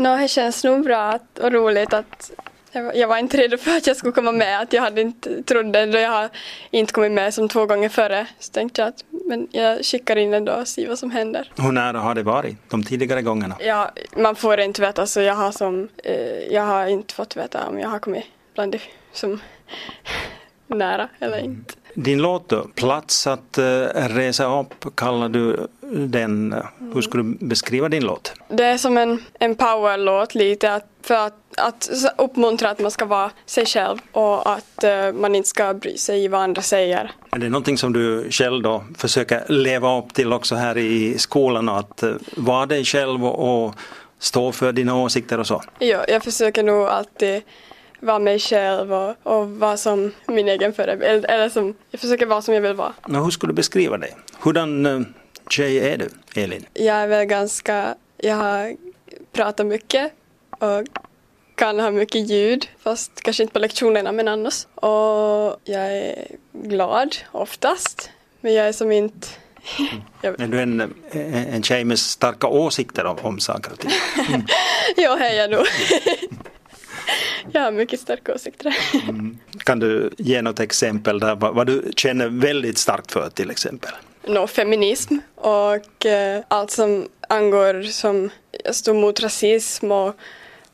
Nå, det känns nog bra att, och roligt att jag, var- inte redo för att jag skulle komma med. Att jag hade inte trodde då jag har inte kommit med som två gånger före. Så tänkte jag att men jag skickar in ändå och ser vad som händer. Hur nära har det varit de tidigare gångerna? Ja, man får inte veta så jag har som eh, jag har inte fått veta om jag har kommit bland det som nära eller inte. Din låt då, Plats att eh, resa upp kallar du den. Hur skulle du beskriva din låt? Det är som en, en powerlåt lite att, för att, att uppmuntra att man ska vara sig själv och att eh, man inte ska bry sig i vad andra säger. Är det någonting som du själv då försöker leva upp till också här i skolan? Att eh, vara dig själv och, och stå för dina åsikter och så? Ja, jag försöker nog alltid vara mig själv och, och vara som min egen förebild. Eller som, jag försöker vara som jag vill vara. Nå, hur skulle du beskriva dig? Hurdan eh, tjej är du, Elin? Jag är väl ganska, jag har pratat mycket och kan ha mycket ljud, fast kanske inte på lektionerna men annars. Och jag är glad oftast, men jag är som inte... jag, Är du en, en en tjej med starka åsikter om, om saker och ting? ja, hej jag nog. Jag har mycket starka åsikter. Kan du ge något exempel där vad, vad du känner väldigt starkt för till exempel? Nå, feminism och eh, allt som angår som står mot rasism och,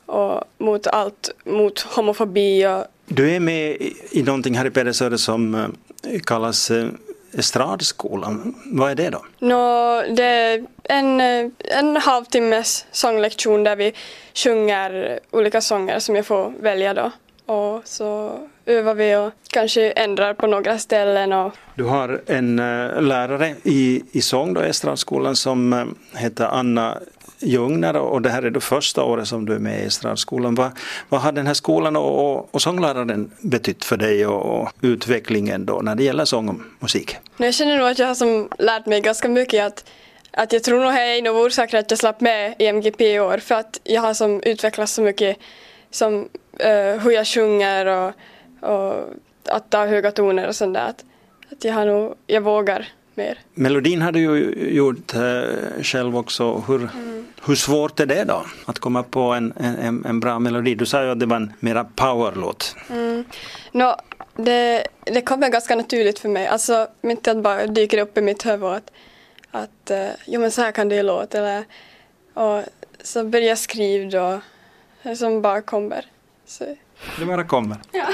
och mot allt, mot homofobi och Du är med i, i någonting här i Pedersöre som eh, kallas eh, estradskolan. Vad är det då? Nå, det är en, eh, en halvtimmes sånglektion där vi sjunger olika sånger som jag får välja då. Och så övar vi och kanske ändrar på några ställen och Du har en eh, lärare i, i sång då, i estradskolan som eh, heter Anna Ljungner och det här är det första året som du är med i estradskolan. Vad, vad har den här skolan och, och, och sångläraren betytt för dig och, och utvecklingen då när det gäller sång och musik? Jag känner nog att jag har som lärt mig ganska mycket att, att jag tror nog det är en av orsakerna att jag slapp med i MGP i år för att jag har som utvecklats så mycket som uh, hur jag sjunger och, och att ta höga toner och sånt där. Att, att jag har nog, jag vågar mer. Melodin har du ju gjort eh, själv också. Hur, hur svårt är det då att komma på en, en, en bra melodi? Du sa ju att det var en mera powerlåt. Mm. Nå, det, det kommer ganska naturligt för mig. Alltså, mitt i att bara dyker upp i mitt huvud att, att eh, jo men så här kan det ju låta. Eller, och så börjar jag skriva då, som bara kommer. Så, Det bara kommer. ja.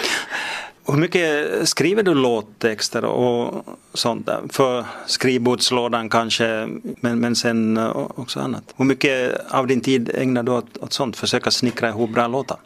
Hur mycket skriver du låttexter och sånt där? För skrivbordslådan kanske, men, men sen eh, också annat. Hur mycket av din tid ägnar du åt, åt sånt? Försöka snickra ihop bra låtar?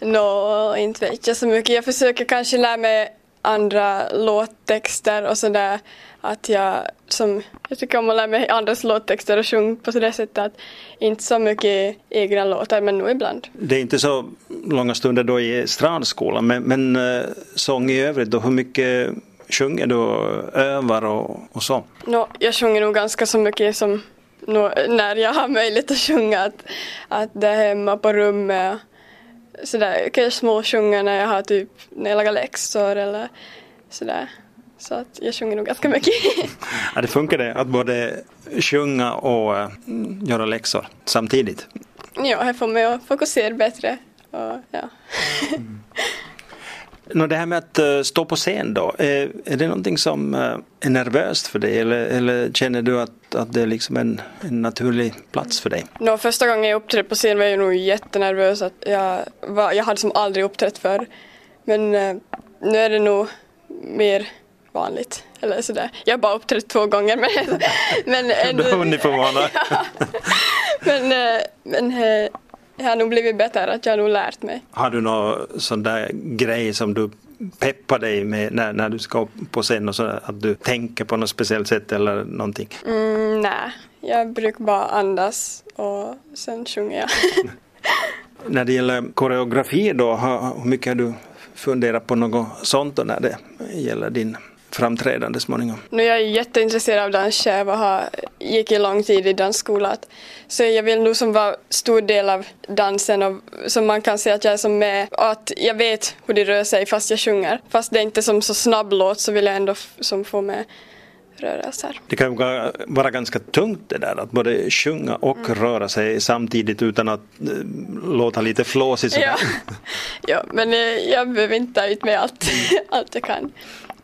Nå, inte vet jag så mycket. Jag försöker kanske lära mig andra låttexter och sådär. Att jag, som, jag tycker om att lära mig andras låttexter och sjunga på det sättet att inte så mycket egna låtar, men nog ibland. Det är inte så långa stunder då i estradskolan, men, men eh, sång i övrigt då, hur mycket sjunger du och övar och, och så? Nå, jag sjunger nog ganska så mycket som nå, när jag har möjlighet att sjunga. Att, att det är hemma på rummet. Sådär, jag kan småsjunga när jag har typ, när jag lagar läxor eller sådär. Så att jag sjunger nog ganska mycket. Ja, det funkar det att både sjunga och eh, göra läxor samtidigt. ja, här får mig att fokusera bättre. Och, ja. Nå, det här med att eh, stå på scen då, är, är det någonting som eh, är nervöst för dig eller, eller känner du att, att det är liksom en, en naturlig plats för dig? Nå, första gången jag uppträdde på scen var jag nog jättenervös. Att jag, var, jag hade som aldrig uppträtt förr. Men eh, nu är det nog mer vanligt. Eller sådär. Jag har bara uppträtt två gånger men... men Du har hunnit få vana. men eh, men jag har nog blivit bättre, att jag har nog lärt mig. Har du någon sån där grej som du peppar dig med när, när du ska upp på scen och så att du tänker på något speciellt sätt eller någonting? Mm, nej, jag brukar bara andas och sen sjunger jag. När det gäller koreografi då, hur mycket har du funderat på något sånt då när det gäller din framträdande småningom? Nu är jag jätteintresserad av dans själv och har, gick i lång tid i dansskola. Så jag vill nog som vara stor del av dansen och som man kan se att jag är som med och att jag vet hur det rör sig fast jag sjunger. Fast det är inte som så snabb låt så vill jag ändå som få med rörelser. Det kan vara ganska tungt det där att både sjunga och mm. röra sig samtidigt utan att äh, låta lite flåsig. Ja. ja, men äh, jag behöver inte ta ut med allt, allt jag kan.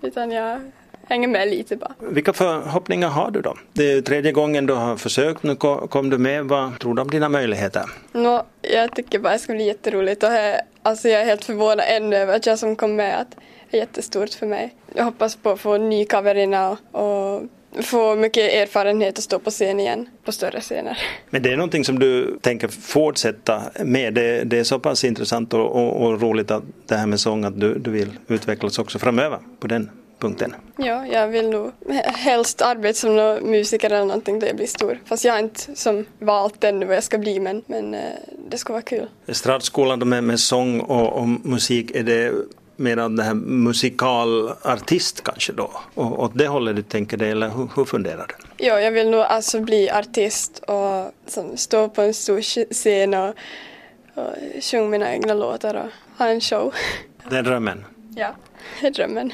Utan jag hänger med lite bara. Vilka förhoppningar har du då? Det är tredje gången du har försökt, nu kom du med. Vad tror du om dina möjligheter? No, jag tycker bara det ska bli jätteroligt och jag, alltså jag är helt förvånad ännu över att jag som kom med. Att det är jättestort för mig. Jag hoppas på att få ny coverina och få mycket erfarenhet och stå på scen igen, på större scener. Men det är någonting som du tänker fortsätta med? Det, det är så pass intressant och, och, och, roligt att det här med sång att du, du vill utvecklas också framöver på den punkten? Ja, jag vill nog helst arbeta som musiker eller någonting då jag blir stor. Fast jag har inte som valt ännu vad jag ska bli men, men eh, det ska vara kul. Estradskolan med, med sång och, och musik, är det mer det här musikalartist kanske då? Och åt det hållet du tänker dig eller hur, hur funderar du? Ja, jag vill nog alltså bli artist och som, stå på en stor scen och, och sjunga mina egna låtar och ha en show. Det är drömmen? Ja, det är drömmen.